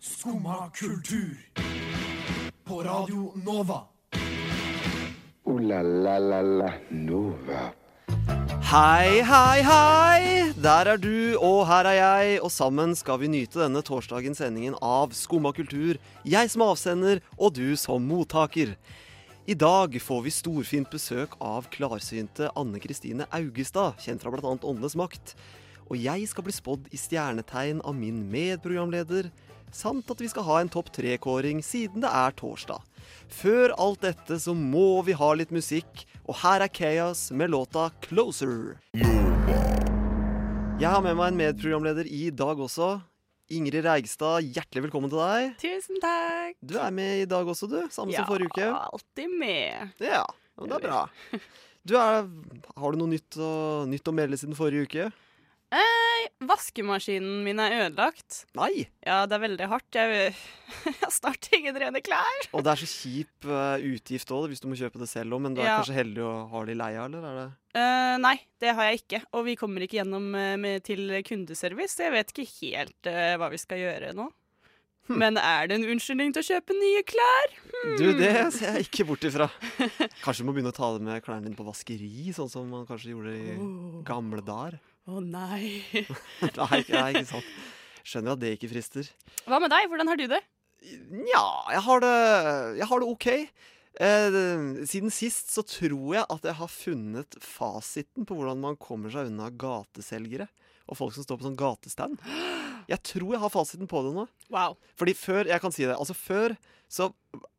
Skumma kultur. På Radio Nova. O-la-la-la-la Nova. Hei, hei, hei! Der er du, og her er jeg, og sammen skal vi nyte denne torsdagens sendingen av Skumma kultur. Jeg som avsender, og du som mottaker. I dag får vi storfint besøk av klarsynte Anne Kristine Augestad, kjent fra bl.a. Åndenes makt. Og jeg skal bli spådd i stjernetegn av min medprogramleder, samt at vi skal ha en topp tre-kåring siden det er torsdag. Før alt dette så må vi ha litt musikk, og her er Chaos med låta 'Closer'. Jeg har med meg en medprogramleder i dag også. Ingrid Reigstad, hjertelig velkommen til deg. Tusen takk. Du er med i dag også, du. Samme som forrige uke. Ja, alltid med. Ja, det er bra. Du er, har du noe nytt å, nytt å melde siden forrige uke? Eh, vaskemaskinen min er ødelagt. Nei! Ja, det er veldig hardt. Jeg, jeg snart ingen rene klær. Og det er så kjip uh, utgift òg, hvis du må kjøpe det selv òg. Men du er Ja. kanskje heldig og har det i leia, eller? Er det? Eh, nei, det har jeg ikke. Og vi kommer ikke gjennom eh, med, til kundeservice. så Jeg vet ikke helt uh, hva vi skal gjøre nå. Hm. Men er det en unnskyldning til å kjøpe nye klær? Du, det ser jeg ikke bort ifra. Kanskje du må begynne å ta det med klærne dine på vaskeri, sånn som man kanskje gjorde i gamle dager. Å nei. Nei, nei, ikke sant. Skjønner at det ikke frister. Hva med deg? Hvordan har du det? Nja, jeg har det, jeg har det OK. Eh, siden sist så tror jeg at jeg har funnet fasiten på hvordan man kommer seg unna gateselgere og folk som står på sånn gatestand. Jeg tror jeg har fasiten på det nå. Wow. Fordi før Jeg kan si det. Altså Før så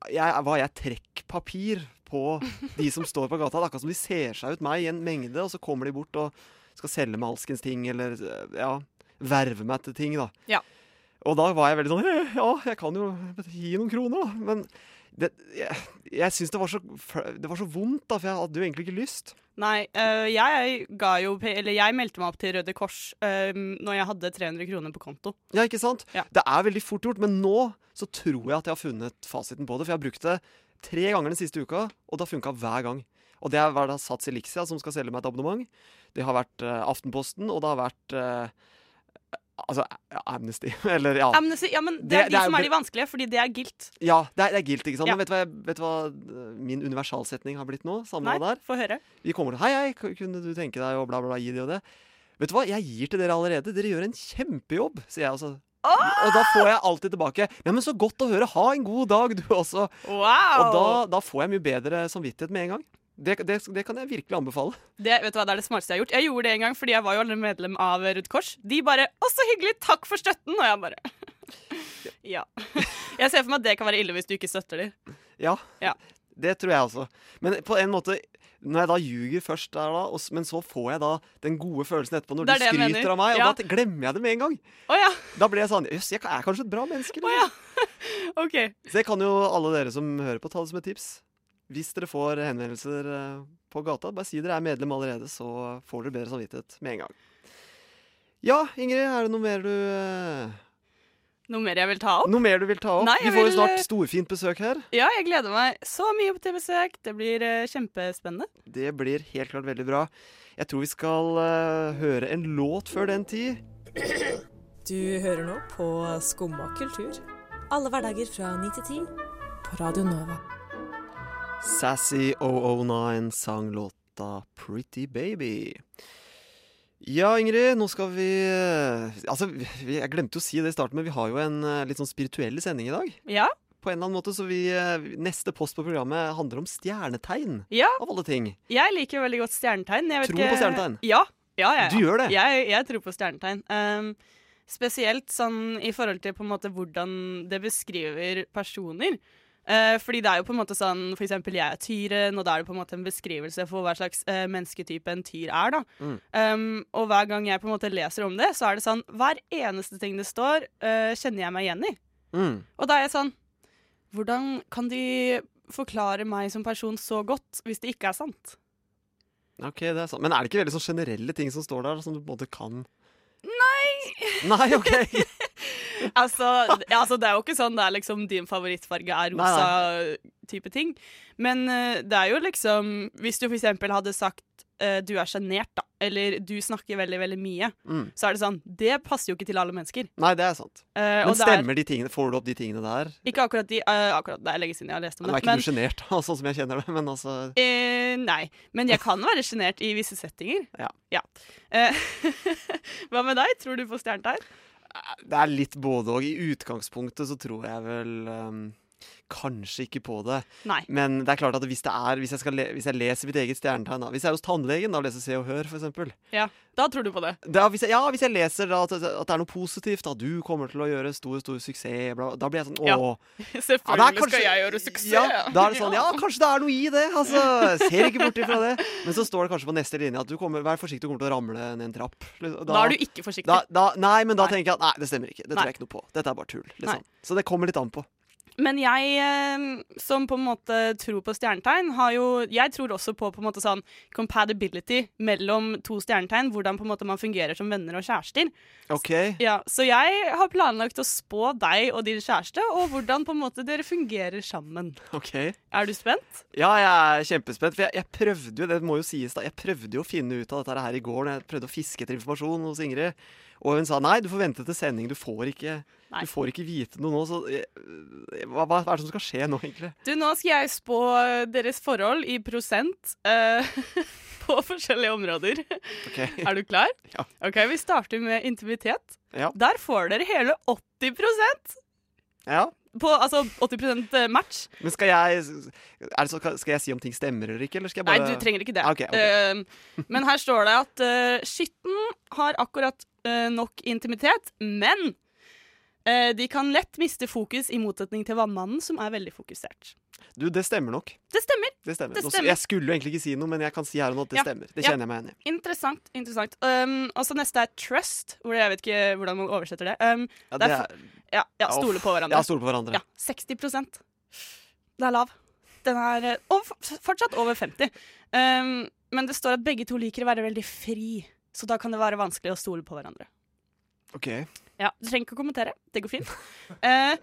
jeg, var jeg trekkpapir på de som står på gata. Det er akkurat som de ser seg ut meg i en mengde, og så kommer de bort og skal selge meg alskens ting, eller ja, verve meg til ting, da. Ja. Og da var jeg veldig sånn «Eh, Ja, jeg kan jo gi noen kroner, da. Men det, jeg, jeg syns det, var så det var så vondt, da, for jeg hadde jo egentlig ikke lyst. Nei, øh, jeg ga jo Eller jeg meldte meg opp til Røde Kors øh, når jeg hadde 300 kroner på konto. Ja, ikke sant? Ja. Det er veldig fort gjort, men nå så tror jeg at jeg har funnet fasiten på det. For jeg har brukt det tre ganger den siste uka, og det har funka hver gang. Og det har vært Sats Elixia som skal selge meg et abonnement. Det har vært eh, Aftenposten, og det har vært eh, Altså Amnesty. Eller ja. Amnesty, ja, men det, Det- er de det er som er de vanskelige, fordi det er guilt. ja det, er, det er guilt, ikke sant? Ja. Vet du, hva vet du hva eh, min universalsetning har blitt nå? Samme Nei, der. er. få høre. Vi kommer til Hei, hei, kunne du tenke deg å bla, bla, bla, gi det og det? Vet du hva, jeg gir til dere allerede. Dere gjør en kjempejobb, sier jeg også. Og da får jeg alltid tilbake Ja, men så godt å høre. Ha en god dag, du også. Wow! Og da, da får jeg mye bedre samvittighet med en gang. Det, det, det kan jeg virkelig anbefale. Det, vet du hva, det er det smarteste jeg har gjort. Jeg gjorde det en gang fordi jeg var jo allerede medlem av Rødt Kors. De bare 'Å, så hyggelig! Takk for støtten!' Og jeg bare Ja. Jeg ser for meg at det kan være ille hvis du ikke støtter dem. Ja, Ja. det tror jeg også. Men på en måte når jeg da ljuger først der, da, og, men så får jeg da den gode følelsen etterpå når du skryter av meg, og Ja. da glemmer jeg det med en gang. Oh, ja. Da blir jeg sånn Jøss, jeg er kanskje et bra menneske. Liksom. ja. okay. Så det kan jo alle dere som hører på, ta det som et tips. Hvis dere får henvendelser eh, på gata, bare si dere er medlem allerede, så får dere bedre samvittighet med en gang. Ja, Ingrid, er det noe mer du eh, Noe mer jeg vil ta opp? Noe mer du vil ta opp? Nei, Vi får jo vil, snart eh, storfint besøk her. Ja, jeg gleder meg så mye til besøk. Det blir kjempespennende. Det blir helt klart veldig bra. Jeg tror vi skal høre en låt før den tid. Du hører nå på Skumma kultur. Alle hverdager fra 9 til 10 på Radio Nova. Sassy 009 sang låta Pretty Baby. Ja, Ingrid, nå skal vi eh, Altså, jeg glemte å si det i starten, men vi har jo en eh, litt sånn spirituell sending i dag. Ja. På en eller annen måte, så vi, eh, Neste post på programmet handler om stjernetegn, ja. av alle ting. Jeg liker veldig godt stjernetegn. Jeg vet Tror du på stjernetegn? Ja. ja, ja, ja. Du gjør det? Jeg, jeg tror på stjernetegn. Um, spesielt sånn i forhold til på en måte hvordan det beskriver personer. Eh, fordi det er jo på en måte sånn For eksempel jeg er tyren, og da er det på en måte en beskrivelse for hva slags eh, mennesketype en tyr er. da. Mm. Um, og hver gang jeg på en måte leser om det, så er det sånn Hver eneste ting det står, eh, kjenner jeg meg igjen i. Mm. Og da er jeg sånn Hvordan kan de forklare meg som person så godt hvis det ikke er sant? Ok, det er sant. Men er det ikke veldig sånn generelle ting som står der, som du på en måte kan Nei! Nei, OK! altså, altså, det er jo ikke sånn det er liksom din favorittfarge er Nei, rosa type ting. Men uh, det er jo liksom Hvis du for eksempel hadde sagt uh, du er sjenert, da, eller du snakker veldig, veldig mye, Mm. så er det sånn Det passer jo ikke til alle mennesker. Nei, det er sant. Uh, Men stemmer er de tingene? Får du opp de tingene der? ikke akkurat de Akkurat det er lenge siden jeg har lest om Nå det. er ikke Men, du sjenert, sånn som jeg kjenner det, men altså nei. Men jeg kan være sjenert i visse settinger. Ja. Eh, Hva med deg? Tror du på stjernetegn? Det er litt både og. I utgangspunktet så tror jeg vel ehm, Kanskje ikke på det. Nei. Men det er klart at hvis, det er, hvis, jeg, hvis jeg leser mitt eget stjernetegn Hvis jeg er hos tannlegen da, og leser Se og Hør, f.eks. Da tror du på det. Da, hvis jeg, ja, hvis jeg leser da, at, at det er noe positivt, at du kommer til å gjøre stor stor suksess, bla, da blir jeg sånn Ja. åh. Selvfølgelig Ja, kanskje- skal jeg gjøre suksess. Ja, da er det sånn, ja, kanskje det er noe i det. Altså, ser ikke bort ifra det. Men så står det kanskje på neste linje at du kommer, vær forsiktig, du kommer til å ramle ned en trapp. Da, Da er du ikke forsiktig. Nei, men da Nei. tenker jeg at nei, det stemmer ikke. Det tror jeg ikke noe på. Dette er bare tull. Liksom. Så det kommer litt an på. Men jeg, eh, som på en måte tror på stjernetegn, har jo Jeg tror også på på en måte sånn compatibility mellom to stjernetegn. Hvordan på en måte man fungerer som venner og kjærester. OK. Ja, Så jeg har planlagt å spå deg og din kjæreste, og hvordan på en måte dere fungerer sammen. ok Er du spent? Ja, jeg er kjempespent. For jeg, jeg prøvde jo, det må jo sies da, jeg prøvde jo å finne ut av dette her i går når jeg prøvde å fiske etter informasjon hos Ingrid. Og hun sa nei, du får vente til sending. Du får ikke, du får ikke vite noe nå. Så eh, hva, hva er det som skal skje nå, egentlig? Du, Nå skal jeg spå deres forhold i prosent uh, på forskjellige områder. Okay. Er du klar? Ja. Ok, Vi starter med intimitet. Ja. Der får dere hele 80% ja. på, altså 80% match. Men skal jeg, det så, skal jeg si om ting stemmer eller ikke? Eller jeg Nei, du trenger ikke det. Okay, okay. ok. Eh, men her står det at uh, skytten har akkurat eh, nok intimitet, men eh, de kan lett miste fokus i motsetning til vannmannen, som er veldig fokusert. Du, det stemmer nok. Det stemmer. Det stemmer. Det stemmer. Jeg skulle jo egentlig ikke si noe, men jeg kan si her og nå at det Ja. stemmer. Det Ja. kjenner jeg meg igjen i. Interessant. interessant. Um, og så neste er trust, hvor jeg vet ikke hvordan man oversetter det. Um, Ja, Det er er, ja, ja, stole på hverandre. ja, stole på hverandre. Ja, 60% Det er lav. Den er eh, og fortsatt over 50. Um, men det står at begge to liker å være veldig fri, så da kan det være vanskelig å stole på hverandre. Ok. Ja, Du trenger ikke å kommentere. Det går fint. Eh,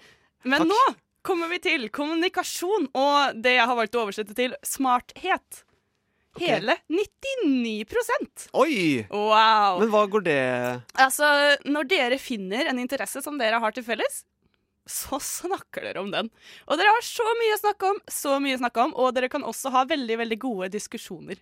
men Takk. nå kommer vi til kommunikasjon og det jeg har valgt å oversette til smarthet. Okay. Hele 99% Oi! Wow! Men hva går det Altså, når dere finner en interesse som dere har til felles, så snakker dere om den. Og dere har så mye å snakke om, så mye å snakke om, og dere kan også ha veldig, veldig gode diskusjoner.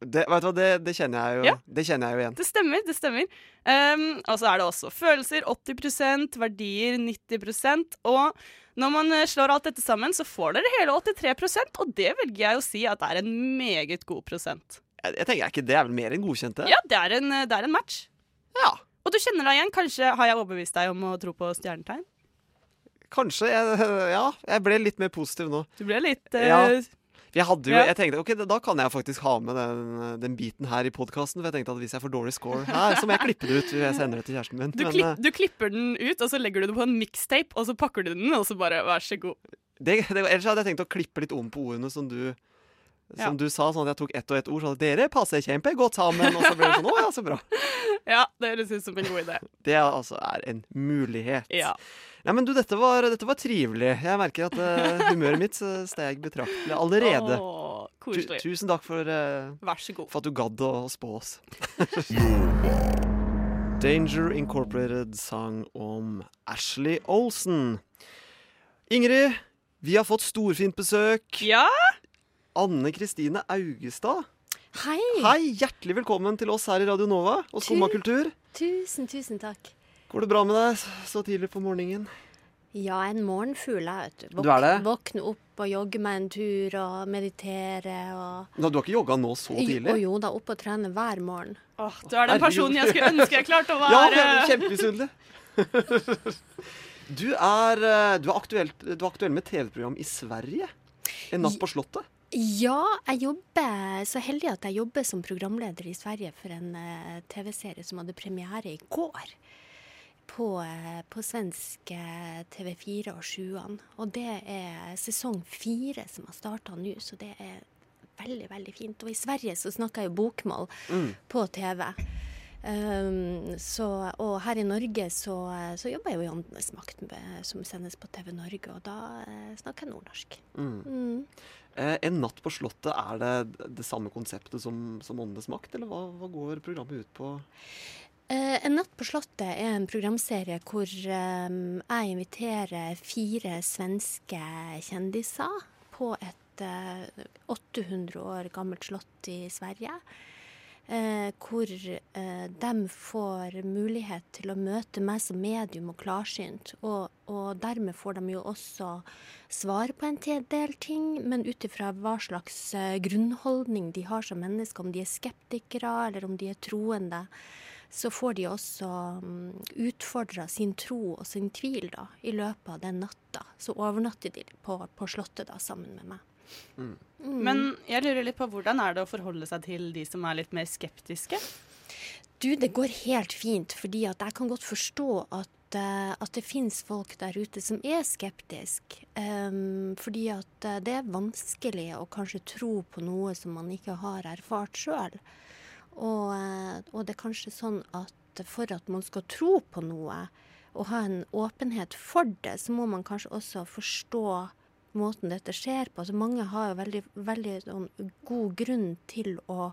Det, vet du hva, det, det kjenner jeg jo Ja. Det kjenner jeg jo igjen. Det stemmer, det stemmer. Um, og så er det også følelser 80% verdier 90% og når man eh, slår alt dette sammen, så får dere hele 83% og det velger jeg å si at er en meget god prosent. Jeg, jeg tenker er ikke det er vel mer enn godkjente? Ja, det er en, eh, det er en match. Ja, Og du kjenner deg igjen. Kanskje har jeg overbevist deg om å tro på stjernetegn? Kanskje. Jeg, ja, jeg ble litt mer positiv nå. Du ble litt uh, Ja. Jeg, hadde jo, jeg tenkte ok, da kan jeg faktisk ha med den, den biten her i podkasten. For jeg tenkte at hvis jeg får dårlig score her, så må jeg klippe det ut. Jeg sender det til kjæresten min. du, Men klipp, eh, du klipper den ut, og så legger du det på en mixtape, og så pakker du den, og så bare vær så god. det, det, ellers hadde jeg tenkt å klippe litt om på ordene som du. Som du sa, sånn at jeg tok ett og ett ord. Sånn at dere passer kjempegodt sammen. Og så ble det sånn, å ja, så bra. Ja, det høres ut som en god idé. Det er, altså er en mulighet. Ja. Nei, men du, dette var, dette var trivelig. Jeg merker at uh, humøret mitt eh, steg betraktelig allerede. Åh, Tu, koselig. tusen takk for, uh, Vær så god. for at du gadd å spå oss. Danger Incorporated sang om Ashley Olsen. Ingrid, vi har fått storfint besøk. Ja, Anne Kristine Augestad. Hei! Hei, hjertelig velkommen til oss her i Radio Nova og Skummakultur. Tusen, tusen takk. Går det bra med deg så tidlig på morgenen? Ja, en morgenfugl, jeg, vet du. Du er det? Våkne opp og jogge meg en tur og meditere og Nå, du har ikke jogga nå så tidlig? jo da, opp og trene hver morgen. Åh, du er den personen jeg skulle ønske jeg klarte å være. Ja, kjempemisunnelig. Du er, eh, du, er du er aktuell med TV-program i Sverige. En natt på Slottet. Ja, jeg jobber så heldig at jeg jobber som programleder i Sverige for en uh, TV-serie som hadde premiere i går. På, eh, på svensk eh, TV4 og Sjuan. Og det er sesong fire som har starta nå, så det er veldig, veldig fint. Og i Sverige så snakker jeg jo bokmål Mm. på TV. Um, så, og her i Norge så, så jobber jeg jo i Åndenes makt, med- som sendes på TV Norge, og da snakker jeg nordnorsk. Mm. Mm. Eh, en natt på Slottet, er det det samme konseptet som, som Åndenes makt, eller hva, hva går programmet ut på? Eh, en natt på Slottet er en programserie hvor eh, jeg inviterer fire svenske kjendiser på et eh, 800 år gammelt slott i Sverige. Eh, hvor eh, de får mulighet til å møte meg som medium og klarsynt. Og, og dermed får de jo også svar på en del ting, men ut ifra hva slags eh, grunnholdning de har som mennesker, om de er skeptikere eller om de er troende, så får de også um, utfordra sin tro og sin tvil da, i løpet av den natta. Så overnatter de på, på Slottet da, sammen med meg. Mm. Men jeg lurer litt på hvordan er det å forholde seg til de som er litt mer skeptiske? Du, det går helt fint, fordi at jeg kan godt forstå at, uh, at det finnes folk der ute som er skeptiske. Um, fordi at eh, det er vanskelig å kanskje tro på noe som man ikke har erfart sjøl. Og, uh, og det er kanskje sånn at for at man skal tro på noe og ha en åpenhet for det, så må man kanskje også forstå måten dette skjer på. Altså mange har jo veldig, veldig sånn god grunn til å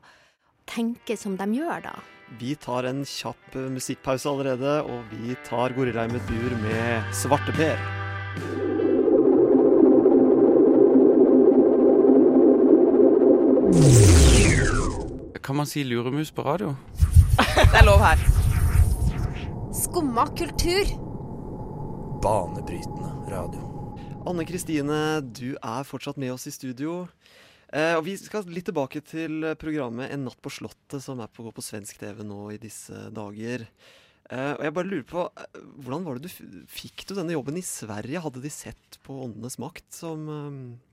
tenke som de gjør, da. Vi tar en kjapp musikkpause allerede, og vi tar mitt bur med Svarteper. Kan man si luremus på radio? Det er lov her. Skumma kultur. Banebrytende radio. Anne Kristine, du er fortsatt med oss i studio. Eh, og Vi skal litt tilbake til programmet En natt på Slottet, som er på, går på svensk TV nå i disse dager. Eh, og jeg bare lurer på, eh, Hvordan var det du fikk du denne jobben i Sverige? Hadde de sett på Åndenes makt som, eh,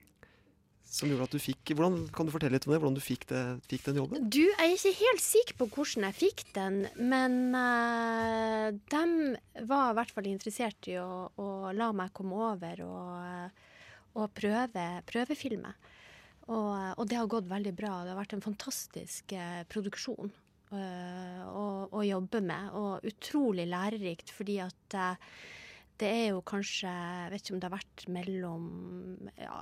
som gjorde at du fikk hvordan, Kan du fortelle litt om det? Hvordan du fikk, det, fikk den jobben? Du, jeg er ikke helt sikker på hvordan jeg fikk den, men uh, de var i hvert fall interessert i å, å la meg komme over og, eh, og prøve, prøvefilme. Og, og det har gått veldig bra. Det har vært en fantastisk uh, produksjon uh, å, å jobbe med, og utrolig lærerikt, fordi at eh, det er jo kanskje Jeg vet ikke om det har vært mellom ja,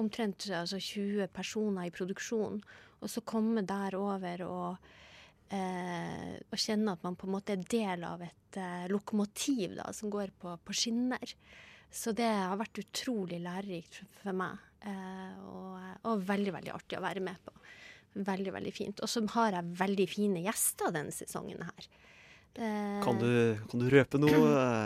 omtrent altså 20 personer i produksjon, og så komme der over og, eh, og kjenne at man på en måte er del av et eh, lokomotiv da, som går på, på skinner. Så det har vært utrolig lærerikt for, for meg, eh, og, og veldig, veldig artig å være med på. Veldig, veldig fint. Og så har jeg veldig fine gjester denne sesongen her. Eh, Kan du, kan du røpe noe?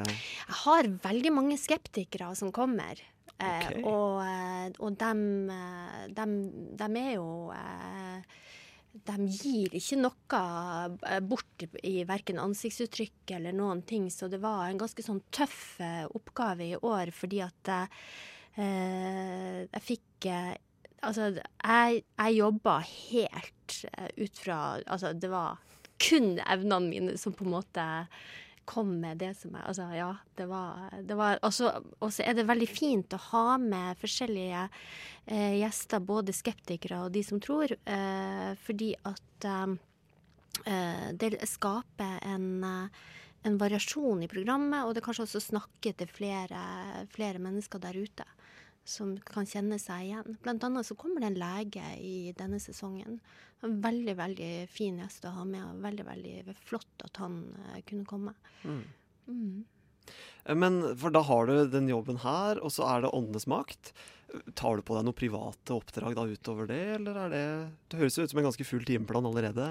jeg har veldig mange skeptikere som kommer. Eh, Ok. og eh, og de, de, dem, dem er jo eh, De gir ikke noe eh, bort i, verken ansiktsuttrykk eller noen ting, så det var en ganske sånn tøff eh, oppgave i år, fordi at eh, jeg fikk eh, Altså, jeg, jeg jobba helt eh, ut fra Altså, det var kun evnene mine som på en måte kom med det som jeg Altså, ja, det var, det var Og så er det veldig fint å ha med forskjellige eh, gjester, både skeptikere og de som tror, eh, fordi at eh, eh, det skaper en eh, en variasjon i programmet, og det kanskje også snakker til flere, flere mennesker der ute som kan kjenne seg igjen. Blant annet så kommer det en lege i denne sesongen. En veldig, veldig fin gjest å ha med, og veldig, veldig flott at han eh, kunne komme. Mm. Mm. Eh, Men for da har du den jobben her, og så er det Åndenes makt. Tar du på deg noen private oppdrag da utover det, eller er det Det høres jo ut som en ganske full timeplan allerede.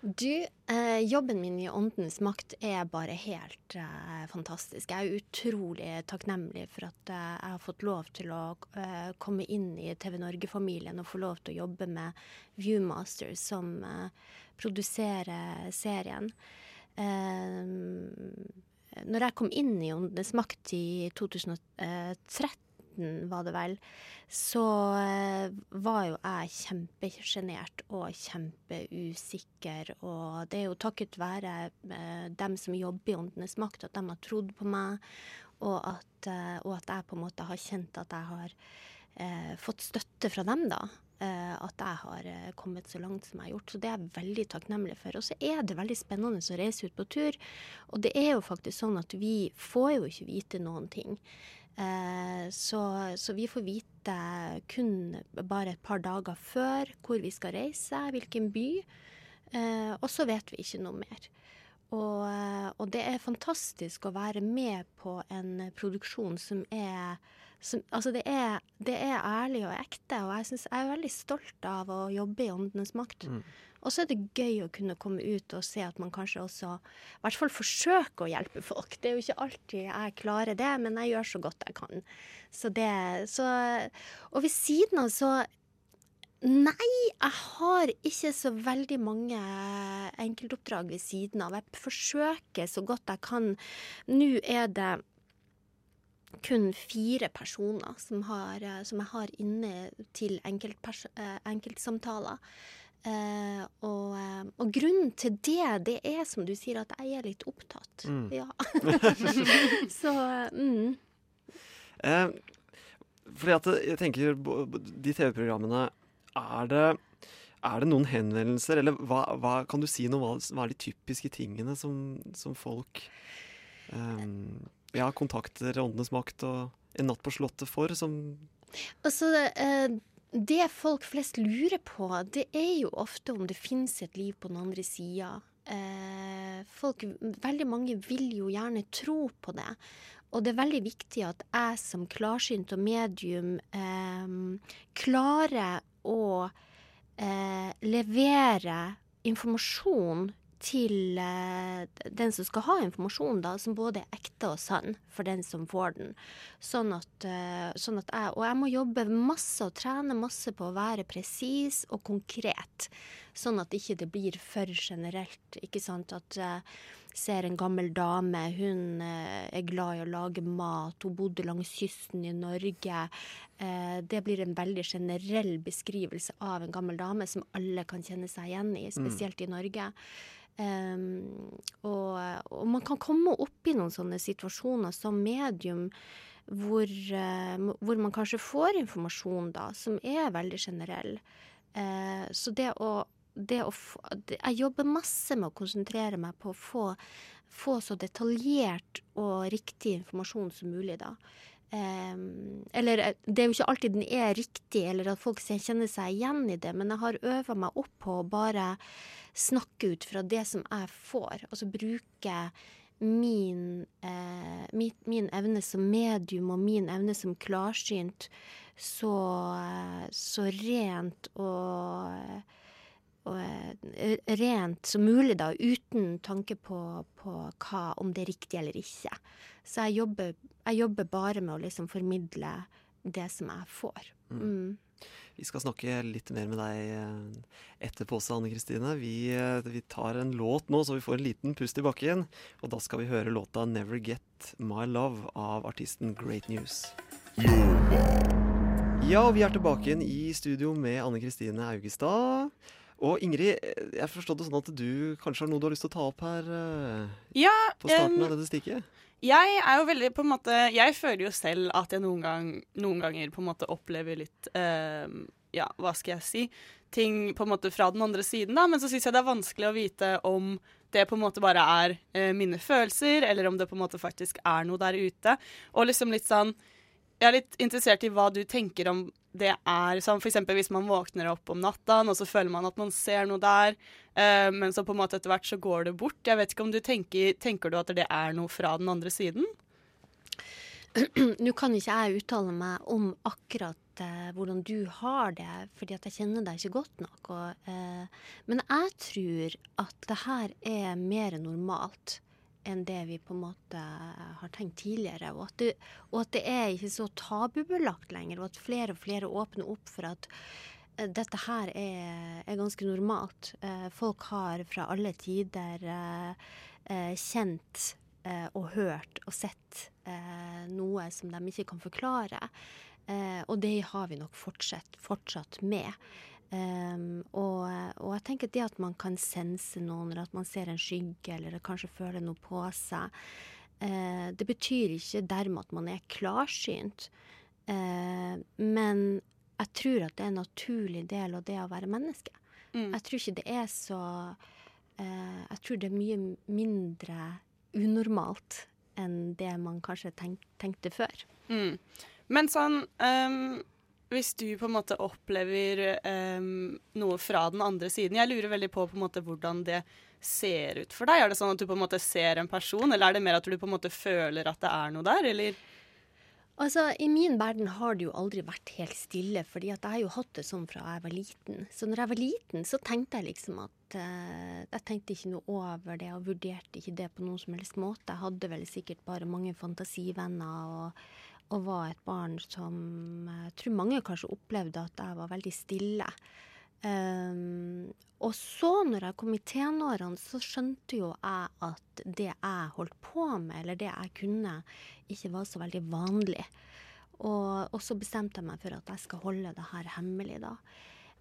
Du, eh, jobben min i Åndenes makt er bare helt eh, fantastisk. Jeg er utrolig takknemlig for at eh, jeg har fått lov til å eh, komme inn i TV Norge-familien og få lov til å jobbe med Viewmaster, som eh, produserer serien. Eh, når jeg kom inn i Åndenes makt i 2013, var det vel, så eh, var jo jeg kjempesjenert og kjempeusikker. Og det er jo takket være eh, dem som jobber i Åndenes makt, at de har trodd på meg, og at, eh, og at jeg på en måte har kjent at jeg har eh, fått støtte fra dem, da. Eh, at jeg har eh, kommet så langt som jeg har gjort. Så det er jeg veldig takknemlig for. Og så er det veldig spennende å reise ut på tur. Og det er jo faktisk sånn at vi får jo ikke vite noen ting. Eh, så, så vi får vite kun bare et par dager før hvor vi skal reise, hvilken by. Og så vet vi ikke noe mer. Og, og det er fantastisk å være med på en produksjon som er som, altså det er, det er ærlig og ekte, og jeg, synes, jeg er veldig stolt av å jobbe i Åndenes makt. Mm. Og så er det gøy å kunne komme ut og se at man kanskje også i hvert fall forsøker å hjelpe folk. Det er jo ikke alltid jeg klarer det, men jeg gjør så godt jeg kan. Så det, så, og ved siden av så Nei, jeg har ikke så veldig mange enkeltoppdrag ved siden av. Jeg forsøker så godt jeg kan. Nå er det kun fire personer som, har, eh, som jeg har inne til eh, enkeltsamtaler. Uh, og, og grunnen til det, det er som du sier, at jeg er litt opptatt. Mm. Ja. så mm. Uh, fordi at jeg tenker De TV-programmene er det, er det noen henvendelser, eller hva, hva kan du si noe om hva, hva er de typiske tingene som, som folk eh, ja, kontakter Åndenes makt og En natt på Slottet for, som Altså, eh, det folk flest lurer på, det er jo ofte om det finnes et liv på den andre sida. Eh, folk, veldig mange vil jo gjerne tro på det. Og det er veldig viktig at jeg som klarsynt og medium eh, klarer å eh, levere informasjon til eh, den som skal ha informasjon, da, som både er ekte og sann for den som får den. Sånn at, eh, sånn at jeg, og jeg må jobbe masse og trene masse på å være presis og konkret. Sånn at ikke det blir for generelt. Ikke sant? At jeg ser en gammel dame, hun eh, er glad i å lage mat, hun bodde langs kysten i Norge. Det blir en veldig generell beskrivelse av en gammel dame som alle kan kjenne seg igjen i, spesielt i Norge. Um, og, og man kan komme opp i noen sånne situasjoner som medium hvor, uh, hvor man kanskje får informasjon da, som er veldig generell. Uh, så det å, det å Jeg jobber masse med å konsentrere meg på å få, få så detaljert og riktig informasjon som mulig, da. Um, eller eh, det er jo ikke alltid den er riktig, eller at folk kjenner seg igjen i det, men jeg har øva meg opp på å bare snakke ut fra det som jeg får. Altså bruke min, eh, min, min evne som medium og min evne som klarsynt så, eh, så rent og og eh, rent som mulig, da, uten tanke på, på hva, om det er riktig eller ikke. Så jeg jobber, jeg jobber bare med å liksom formidle det som jeg får. Mm. Vi skal snakke litt mer med deg eh, etterpå også, Anne Kristine. Vi, eh, vi tar en låt nå, så vi får en liten pust i bakken. Og da skal vi høre låta 'Never Get My Love' av artisten Great News. Ja, vi er tilbake igjen i studio med Anne Kristine Augestad. Og Ingrid, eh, jeg forstod det sånn at du kanskje har noe du har lyst til å ta opp her eh, Ja, på starten um, av dette stikket? Jeg er jo veldig på en måte Jeg føler jo selv at jeg noen, gang, noen ganger på en måte opplever litt um, Ja, hva skal jeg si? Ting på en måte fra den andre siden, da. Men så syns jeg det er vanskelig å vite om det på en måte bare er uh, mine følelser, eller om det på en måte faktisk er noe der ute. Og liksom litt sånn Jeg er litt interessert i hva du tenker om det er sånn eksempel hvis man våkner opp om natta, og så føler man at man ser noe der, eh, men så på en måte etter hvert så går det bort. Jeg vet ikke om du tenker Tenker du at det er noe fra den andre siden? Nå kan ikke jeg uttale meg om akkurat eh, hvordan du har det, fordi at jeg kjenner deg ikke godt nok. Og, eh, men jeg tror at det her er mer normalt enn det vi på en måte har tenkt tidligere. Og at det, og at det er ikke så tabubelagt lenger, og at flere og flere åpner opp for at eh, dette her er, er ganske normalt. Eh, folk har fra alle tider eh, eh, kjent eh, og hørt og sett eh, noe som de ikke kan forklare. Eh, og det har vi nok fortsatt, fortsatt med. Um, og, og jeg tenker det at man kan sense noen, eller at man ser en skygge, eller kanskje føler noe på seg, uh, det betyr ikke dermed at man er klarsynt. Uh, men jeg tror at det er en naturlig del av det å være menneske. Mm. Jeg tror ikke det er så uh, Jeg tror det er mye mindre unormalt enn det man kanskje tenk, tenkte før. Mm. Men sånn ehm, Hvis du på en måte opplever um, noe fra den andre siden Jeg lurer veldig på, på en måte hvordan det ser ut for deg. Er det sånn at du på en måte ser en person, eller er det mer at du på en måte føler at det er noe der, eller? Altså, I min verden har det jo aldri vært helt stille, fordi at jeg har jo hatt det sånn fra jeg var liten. Så når jeg var liten, så tenkte jeg liksom at uh, Jeg tenkte ikke noe over det og vurderte ikke det på noen som helst måte. Jeg hadde vel sikkert bare mange fantasivenner og, og var et barn som Jeg tror mange kanskje opplevde at jeg var veldig stille. Um, og så, når jeg kom i tenårene, så skjønte jo jeg at det jeg holdt på med, eller det jeg kunne, ikke var så veldig vanlig. Og, og så bestemte jeg meg for at jeg skal holde det her hemmelig, da.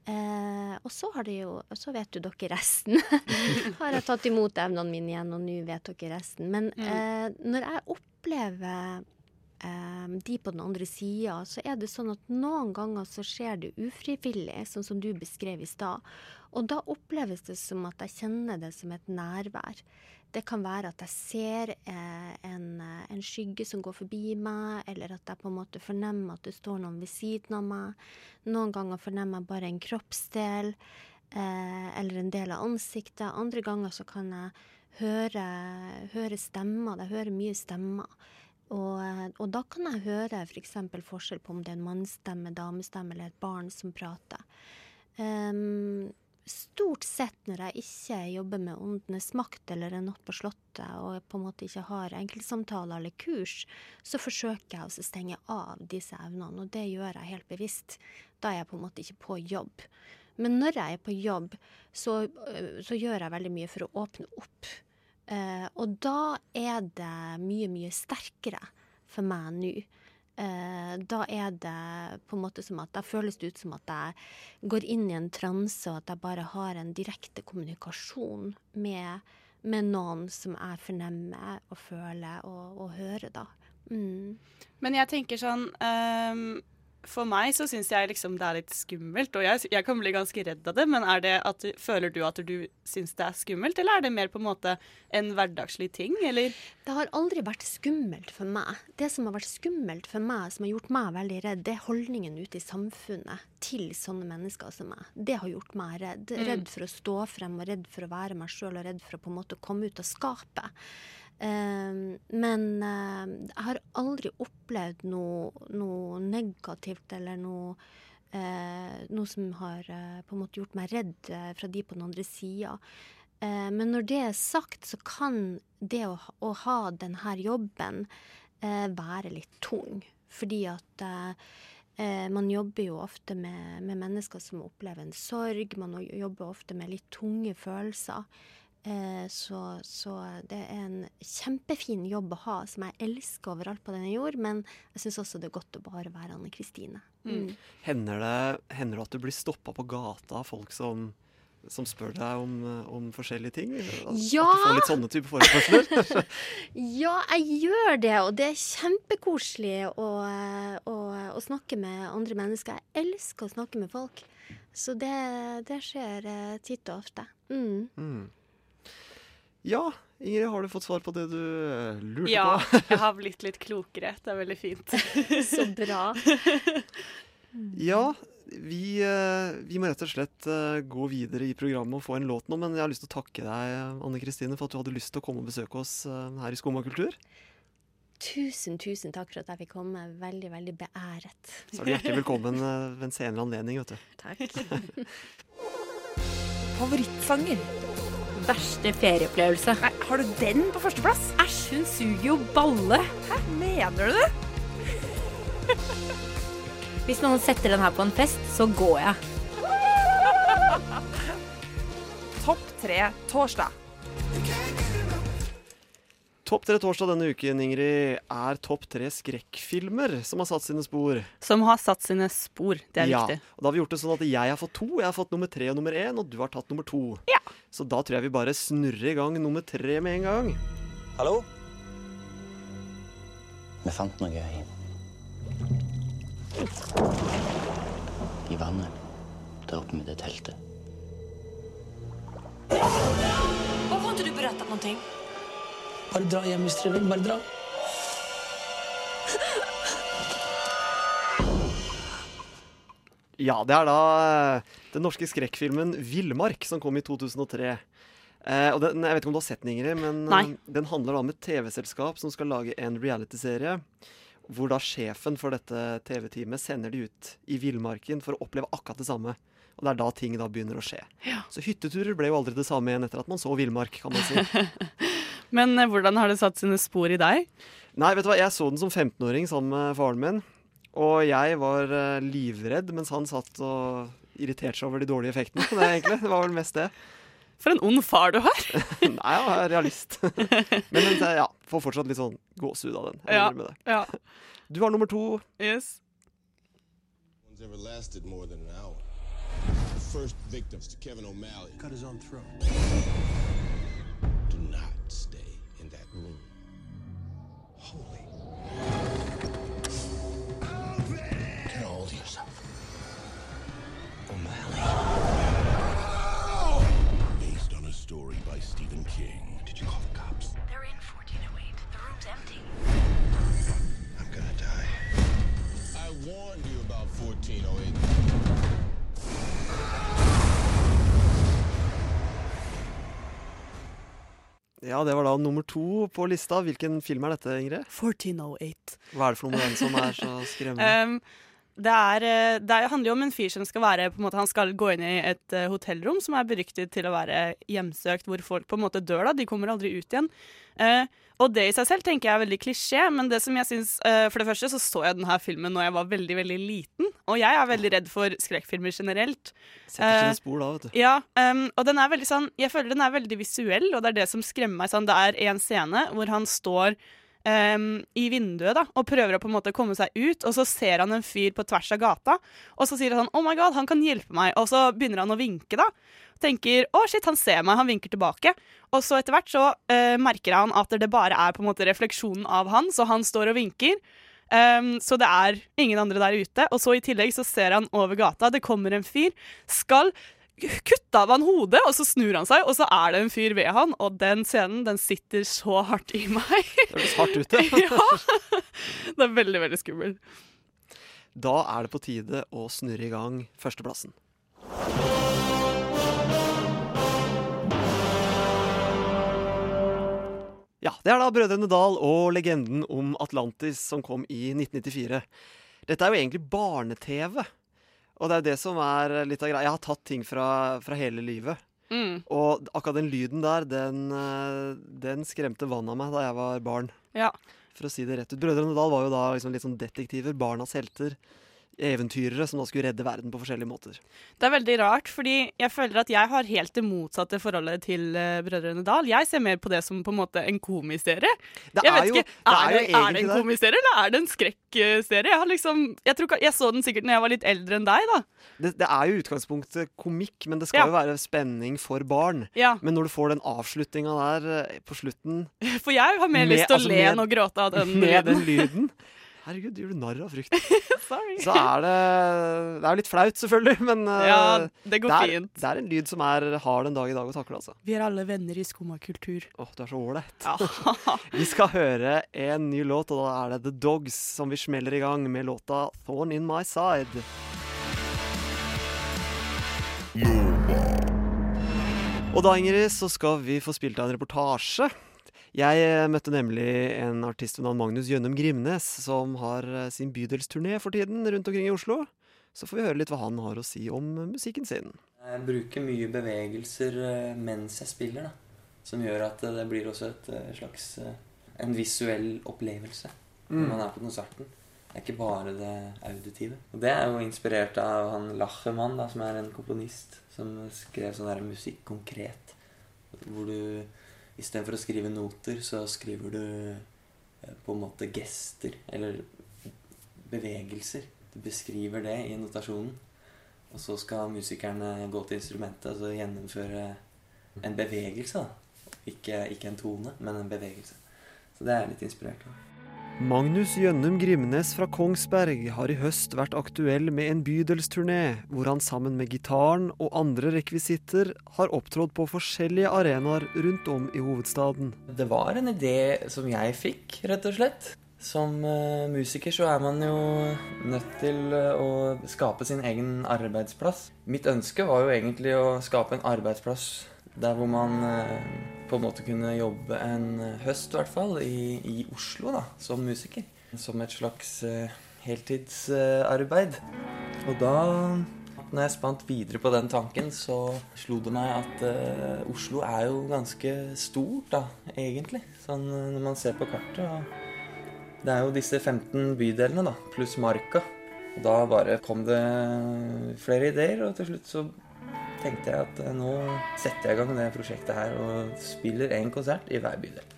Eh, og så har det jo Så vet jo dere resten. har jeg tatt imot evnene mine igjen, og nå vet dere resten. Men eh, når jeg opplever eh, de på den andre sida, så er det sånn at noen ganger så skjer det ufrivillig, sånn som du beskrev i stad. Og da oppleves det som at jeg kjenner det som et nærvær. Det kan være at jeg ser eh, en, eh, en skygge som går forbi meg, eller at jeg på en måte fornemmer at det står noen ved siden av meg. Noen ganger fornemmer jeg bare en kroppsdel eh, eller en del av ansiktet. Andre ganger så kan jeg høre, høre stemmer. Jeg hører mye stemmer. Og, eh, og da kan jeg høre f.eks. For forskjell på om det er en mannsstemme, damestemme eller et barn som prater. Um, stort sett når jeg ikke jobber med Åndenes makt eller en natt på Slottet og på en måte ikke har enkeltsamtaler eller kurs, så forsøker jeg å stenge av disse evnene, og det gjør jeg helt bevisst. Da er jeg på en måte ikke på jobb. Men når jeg er på jobb, så, så gjør jeg veldig mye for å åpne opp. Eh, og da er det mye, mye sterkere for meg nå. Uh, da er det på en måte som at da føles det ut som at jeg går inn i en transe, og at jeg bare har en direkte kommunikasjon med, med noen som jeg fornemmer og føler og, og hører, da. Mm. Men jeg tenker sånn ehm, For meg så syns jeg liksom det er litt skummelt, og jeg, jeg kan bli ganske redd av det. Men er det at, føler du at du syns det er skummelt, eller er det mer på en måte en hverdagslig ting, eller? Det har aldri vært skummelt for meg. Det som har vært skummelt for meg, som har gjort meg veldig redd, det er holdningen ute i samfunnet til sånne mennesker som meg. Det har gjort meg redd. Redd for å stå frem, og redd for å være meg sjøl, og redd for å på en måte komme ut av skapet. Um, men uh, jeg har aldri opplevd noe, noe negativt eller noe uh, noe som har uh, på en måte gjort meg redd fra de på den andre sida. men når det er sagt, så kan det å, å ha denne jobben være litt tung. Fordi at man jobber jo ofte med, med mennesker som opplever en sorg. Man jobber ofte med litt tunge følelser. Eh, så, så, det er en kjempefin jobb å ha, som jeg elsker overalt på denne jord. Men jeg syns også det er godt å bare være Anne Kristine. Mm. Hender, det, hender det at du blir stoppa på gata av folk som, som spør deg om, om, forskjellige ting? At, ja! At du får litt sånne type forespørsler? ja, jeg gjør det, og det er kjempekoselig å, å, å, snakke med andre mennesker. Jeg elsker å snakke med folk. Så det, det skjer eh, titt og ofte. Mm. Mm. Ja, Ingrid, har du fått svar på det du uh, lurte ja, på? Ja, jeg har blitt litt klokere. Det er veldig fint. Så bra. ja, vi, uh, vi, må rett og slett uh, gå videre i programmet og få en låt nå, men jeg har lyst til å takke deg, Anne Kristine, for at du hadde lyst til å komme og besøke oss her i Skumma kultur. Tusen, tusen takk for at jeg fikk komme. Veldig, veldig beæret. Så er du hjertelig velkommen ved en senere anledning, vet du. Takk. Favorittsanger? Verste ferieopplevelse. Nei, har du den på førsteplass? Æsj, hun suger jo balle. Hæ, mener du det? Hvis noen setter den her på en fest, så går jeg. Topp tre torsdag. Topp tre torsdag denne uken Ingrid, er topp tre skrekkfilmer som har satt sine spor. Som har satt sine spor, det er ja, viktig. Og da har vi gjort det sånn at jeg har fått to, jeg har fått nummer tre og nummer én, og du har tatt nummer to. Ja. Så da tror jeg vi bare snurrer i gang nummer tre med en gang. Hallo? Vi fant noe i I vannet der oppe med det teltet. Hvorfor har inte du noen någonting? Bare dra hjem hvis dere vil. Bare dra. Ja, det er da eh, den norske skrekkfilmen 'Villmark' som kom i 2003. Eh, og den, jeg vet ikke om du har sett den, Ingrid, men eh, Nei. den handler da om et TV-selskap som skal lage en realityserie. Hvor da sjefen for dette TV-teamet sender de ut i villmarken for å oppleve akkurat det samme. Og det er da ting da begynner å skje. Så hytteturer ble jo aldri det samme igjen etter at man så villmark, kan man si. Men eh, hvordan har det satt sine spor i deg? Nei, vet du hva, jeg så den som 15-åring sammen med faren min. Og jeg var eh, livredd mens han satt og irriterte seg over de dårlige effektene. Det, egentlig. det var vel mest det. For en ond far du har. Nei, jeg er realist. Men ja, får fortsatt litt sånn gåsehud av den. Jeg Ja, ja. Du har nummer to. Yes. first victims to Kevin O'Malley. Cut his own throat. Ja, det var da nummer to på lista. Hvilken film er dette, Ingrid? 1408. Hva er det for noe med den som er så skremmende? Um, det, er, eh, det er- handler jo om en fyr som skal være på en måte, Han skal gå inn i et eh, hotellrom som er beryktet til å være hjemsøkt, hvor folk på en måte dør. da, De kommer aldri ut igjen. Uh, og det i seg selv tenker jeg er veldig klisjé, men det som jeg synes, uh, for det første så så jeg denne filmen når jeg var veldig veldig liten, og jeg er veldig redd for skrekkfilmer generelt. Setter sine uh, spor da, vet du. ja, um, og den er veldig sånn Jeg føler den er veldig visuell, og det er det som skremmer meg sånn. Det er en scene hvor han står um, i vinduet da og prøver å på en måte komme seg ut, og så ser han en fyr på tvers av gata, og så sier han sånn Oh my god, han kan hjelpe meg. Og så begynner han å vinke, da. Tenker å shit, han ser meg, han vinker tilbake. Og så etter hvert så uh, merker han at det bare er på en måte refleksjonen av han, så han står og vinker. Um, så det er ingen andre der ute. Og så i tillegg så ser han over gata, det kommer en fyr, skal kutte av han hodet, og så snur han seg, og så er det en fyr ved han. Og den scenen, den sitter så hardt i meg. Det høres hardt ut, det. ja. Det er veldig, veldig skummelt. Da er det på tide å snurre i gang førsteplassen. Ja, det er da Brødrene Dal og legenden om Atlantis som kom i 1994. Dette er jo egentlig barne-TV. Og det er det som er litt av greia. Jeg har tatt ting fra, fra hele livet. Mm. Og akkurat den lyden der, den, eh, den skremte vannet av meg da jeg var barn. Ja. For å si det rett ut. Brødrene Dal var jo da liksom litt sånn detektiver. Barnas helter. Eventyrere som da skulle redde verden på forskjellige måter. Det er veldig rart, fordi jeg føler at jeg har helt det motsatte forholdet til uh, Brødrene Dal. Jeg ser mer på det som på en måte en komiserie. Det jeg er vet jo- ikke, det er er, jo det, er det en det. komiserie, eller er det en skrekkserie? Jeg, liksom, jeg, tror, jeg så den sikkert når jeg var litt eldre enn deg, da. Det, det er jo utgangspunktet komikk, men det skal Ja. jo være spenning for barn. Ja. Men når du får den avslutninga der eh, på slutten For jeg har mer Med- lyst til å altså, le enn å gråte av den Med den lyden. Herregud, du gjør du narr av frykten. Sorry. Så er det Det er jo litt flaut, selvfølgelig, men eh, Ja, det går er, fint. Det er en lyd som er hard en dag i dag å takle, altså. Vi er alle venner i skummakultur. Åh, du er så ålreit. vi skal høre en ny låt, og da er det The Dogs som vi smeller i gang med låta Thorn In My Side. Og da, Ingrid, så skal vi få spilt av en reportasje. Jeg eh, møtte nemlig en artist ved navn Magnus Jønnum Grimnes, som har eh, sin bydelsturné for tiden rundt omkring i Oslo. Så får vi høre litt hva han har å si om eh, musikken sin. Jeg bruker mye bevegelser mens jeg spiller, da. Som gjør at det blir også et slags en visuell opplevelse når Mm. man er på konserten. Det er ikke bare det auditive. Og det er jo inspirert av han Lachemann, da, som er en komponist som skrev sånn der musikk konkret. Hvor du istedenfor å skrive noter, så skriver du eh, på en måte gester eller bevegelser. Du beskriver det i notasjonen. Og så skal musikerne gå til instrumentet og så gjennomføre en bevegelse. Ikke, ikke en tone, men en bevegelse. Så det er litt inspirert av. Magnus Jønnum Grimnes fra Kongsberg har i høst vært aktuell med en bydelsturné, hvor han sammen med gitaren og andre rekvisitter har opptrådt på forskjellige arenaer rundt om i hovedstaden. Det var en idé som jeg fikk, rett og slett. Som uh, musiker så er man jo nødt til eh, å skape sin egen arbeidsplass. Mitt ønske var jo egentlig å skape en arbeidsplass der hvor man eh, på en måte kunne jobbe en høst, i hvert fall, i, i Oslo da, som musiker. Som et slags eh, heltidsarbeid. Og da, når jeg spant videre på den tanken, så slo det meg at uh, Oslo er jo ganske stort, da, egentlig. Sånn eh, når man ser på kartet. Det er jo disse 15 bydelene, da, pluss Marka. Og da bare kom det flere ideer, og til slutt så tenkte jeg at eh, nå setter jeg i gang det prosjektet her og spiller en konsert i hver bydel.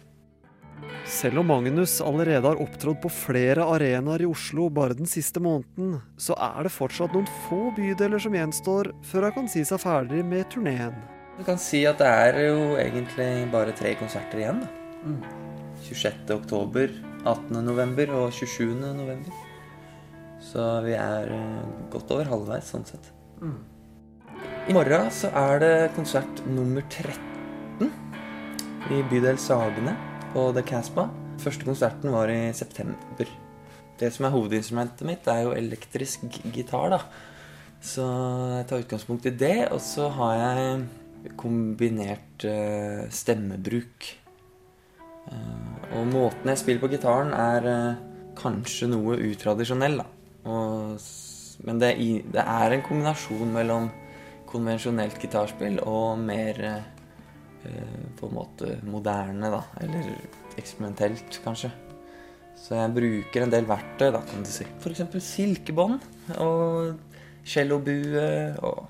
Selv om Magnus allerede har opptrådt på flere arenaer i Oslo bare den siste måneden, så er det fortsatt noen få bydeler som gjenstår før han kan si seg ferdig med turneen. Du kan si at det er jo egentlig bare tre konserter igjen. da. 26. oktober, 18. november og 27. november. Så vi er eh, godt over halvveis sånn sett. I morgen så er det konsert nummer 13 i bydel Sagene på The Casbah. Første konserten var i september. Det som er hovedinstrumentet mitt, er jo elektrisk gitar, da. Så jeg tar utgangspunkt i det, og så har jeg kombinert eh, stemmebruk. Eh, og måten jeg spiller på gitaren, er eh, kanskje noe utradisjonell, da. Og, men det, det er en kombinasjon mellom konvensjonelt gitarspill og mer eh, på en måte moderne, da. Eller eksperimentelt, kanskje. Så jeg bruker en del verktøy, da, kan du si. F.eks. silkebånd og cellobue og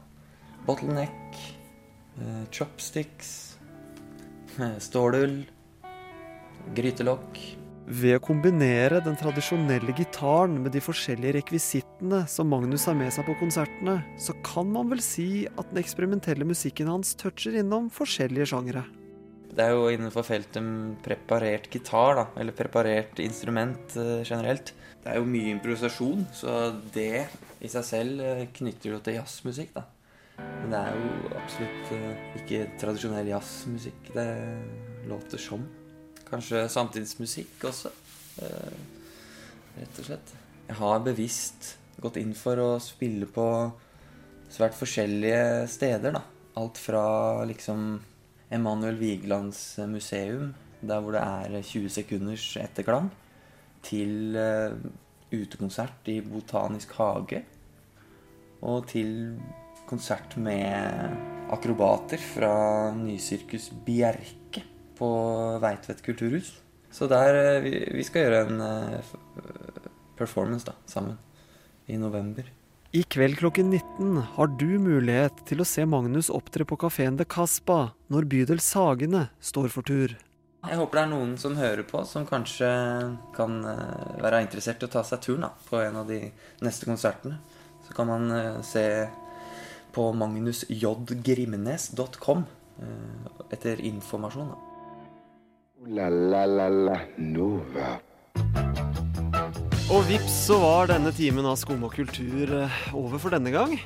bottleneck, eh, chopsticks, eh, stålull, grytelokk. Ved å kombinere den tradisjonelle gitaren med de forskjellige rekvisittene som Magnus har med seg på konsertene, så kan man vel si at den eksperimentelle musikken hans toucher innom forskjellige sjangere. Det er jo innenfor feltet preparert gitar, da, eller preparert instrument eh, generelt. Det er jo mye improvisasjon, så det i seg selv eh, knytter jo til jazzmusikk, da. Men det er jo absolutt eh, ikke tradisjonell jazzmusikk det låter som. Kanskje samtidsmusikk også, eh, rett og slett. Jeg har bevisst gått inn for å spille på svært forskjellige steder, da. Alt fra liksom Emanuel Vigelands museum, der hvor det er 20 sekunders etterklang, til eh, utekonsert i Botanisk hage. Og til konsert med akrobater fra Nysirkus Bjerke på Veitvet kulturhus. Så der eh, vi, vi skal gjøre en eh, performance da, sammen i november. I kveld klokken 19 har du mulighet til å se Magnus opptre på kafeen The Caspa når bydel Sagene står for tur. Jeg håper det er noen som hører på, som kanskje kan eh, være interessert i å ta seg turen da, på en av de neste konsertene. Så kan man se på magnusjgrimnes.com etter informasjon. da. La la la la Nova. Og vips så var denne timen av Skum og kultur eh, over for denne gang.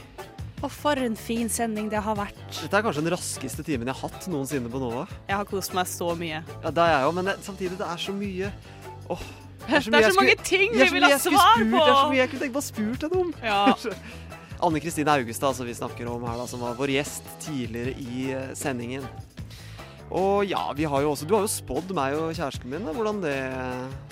Og for en fin sending det har vært. Dette er kanskje den raskeste timen jeg har hatt noensinne på Nova. Jeg har kost meg så mye. Ja, det er jeg òg, men det, samtidig, det er så mye Åh, Det er så jeg mange skulle- ting vi er vil ha svar på. Det er så mye jeg kunne tenke på å spurt henne om. Ja. Anne Kristine Augestad, som vi snakker om her, da, som var vår gjest tidligere i eh, sendingen. Og ja, vi har jo også Du har jo spådd meg og kjæresten min da, hvordan det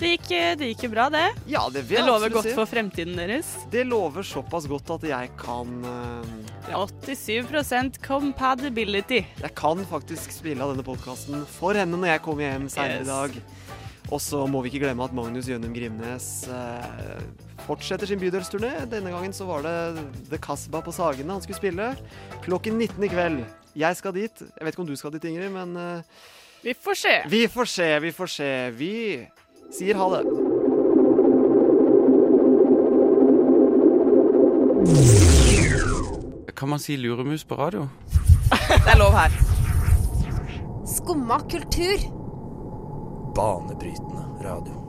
Det gikk, det gikk jo bra, det. Ja, det vil jeg Det lover godt si. for fremtiden deres. Det lover såpass godt at jeg kan uh, ja, 87 compatibility. Jeg kan faktisk spille av denne podkasten for henne når jeg kommer hjem senere Yes. i dag. Og så må vi ikke glemme at Magnus Jønum Grimnes eh, fortsetter sin bydelsturné. Denne gangen så var det The Casbah på Sagene han skulle spille. Klokken 19 i kveld. Jeg skal dit. Jeg vet ikke om du skal dit, Ingrid, men uh, Vi får se. Vi får se, vi får se. Vi sier ha det. Kan man si luremus på radio? Det er lov her. Skumma kultur. Banebrytende radio.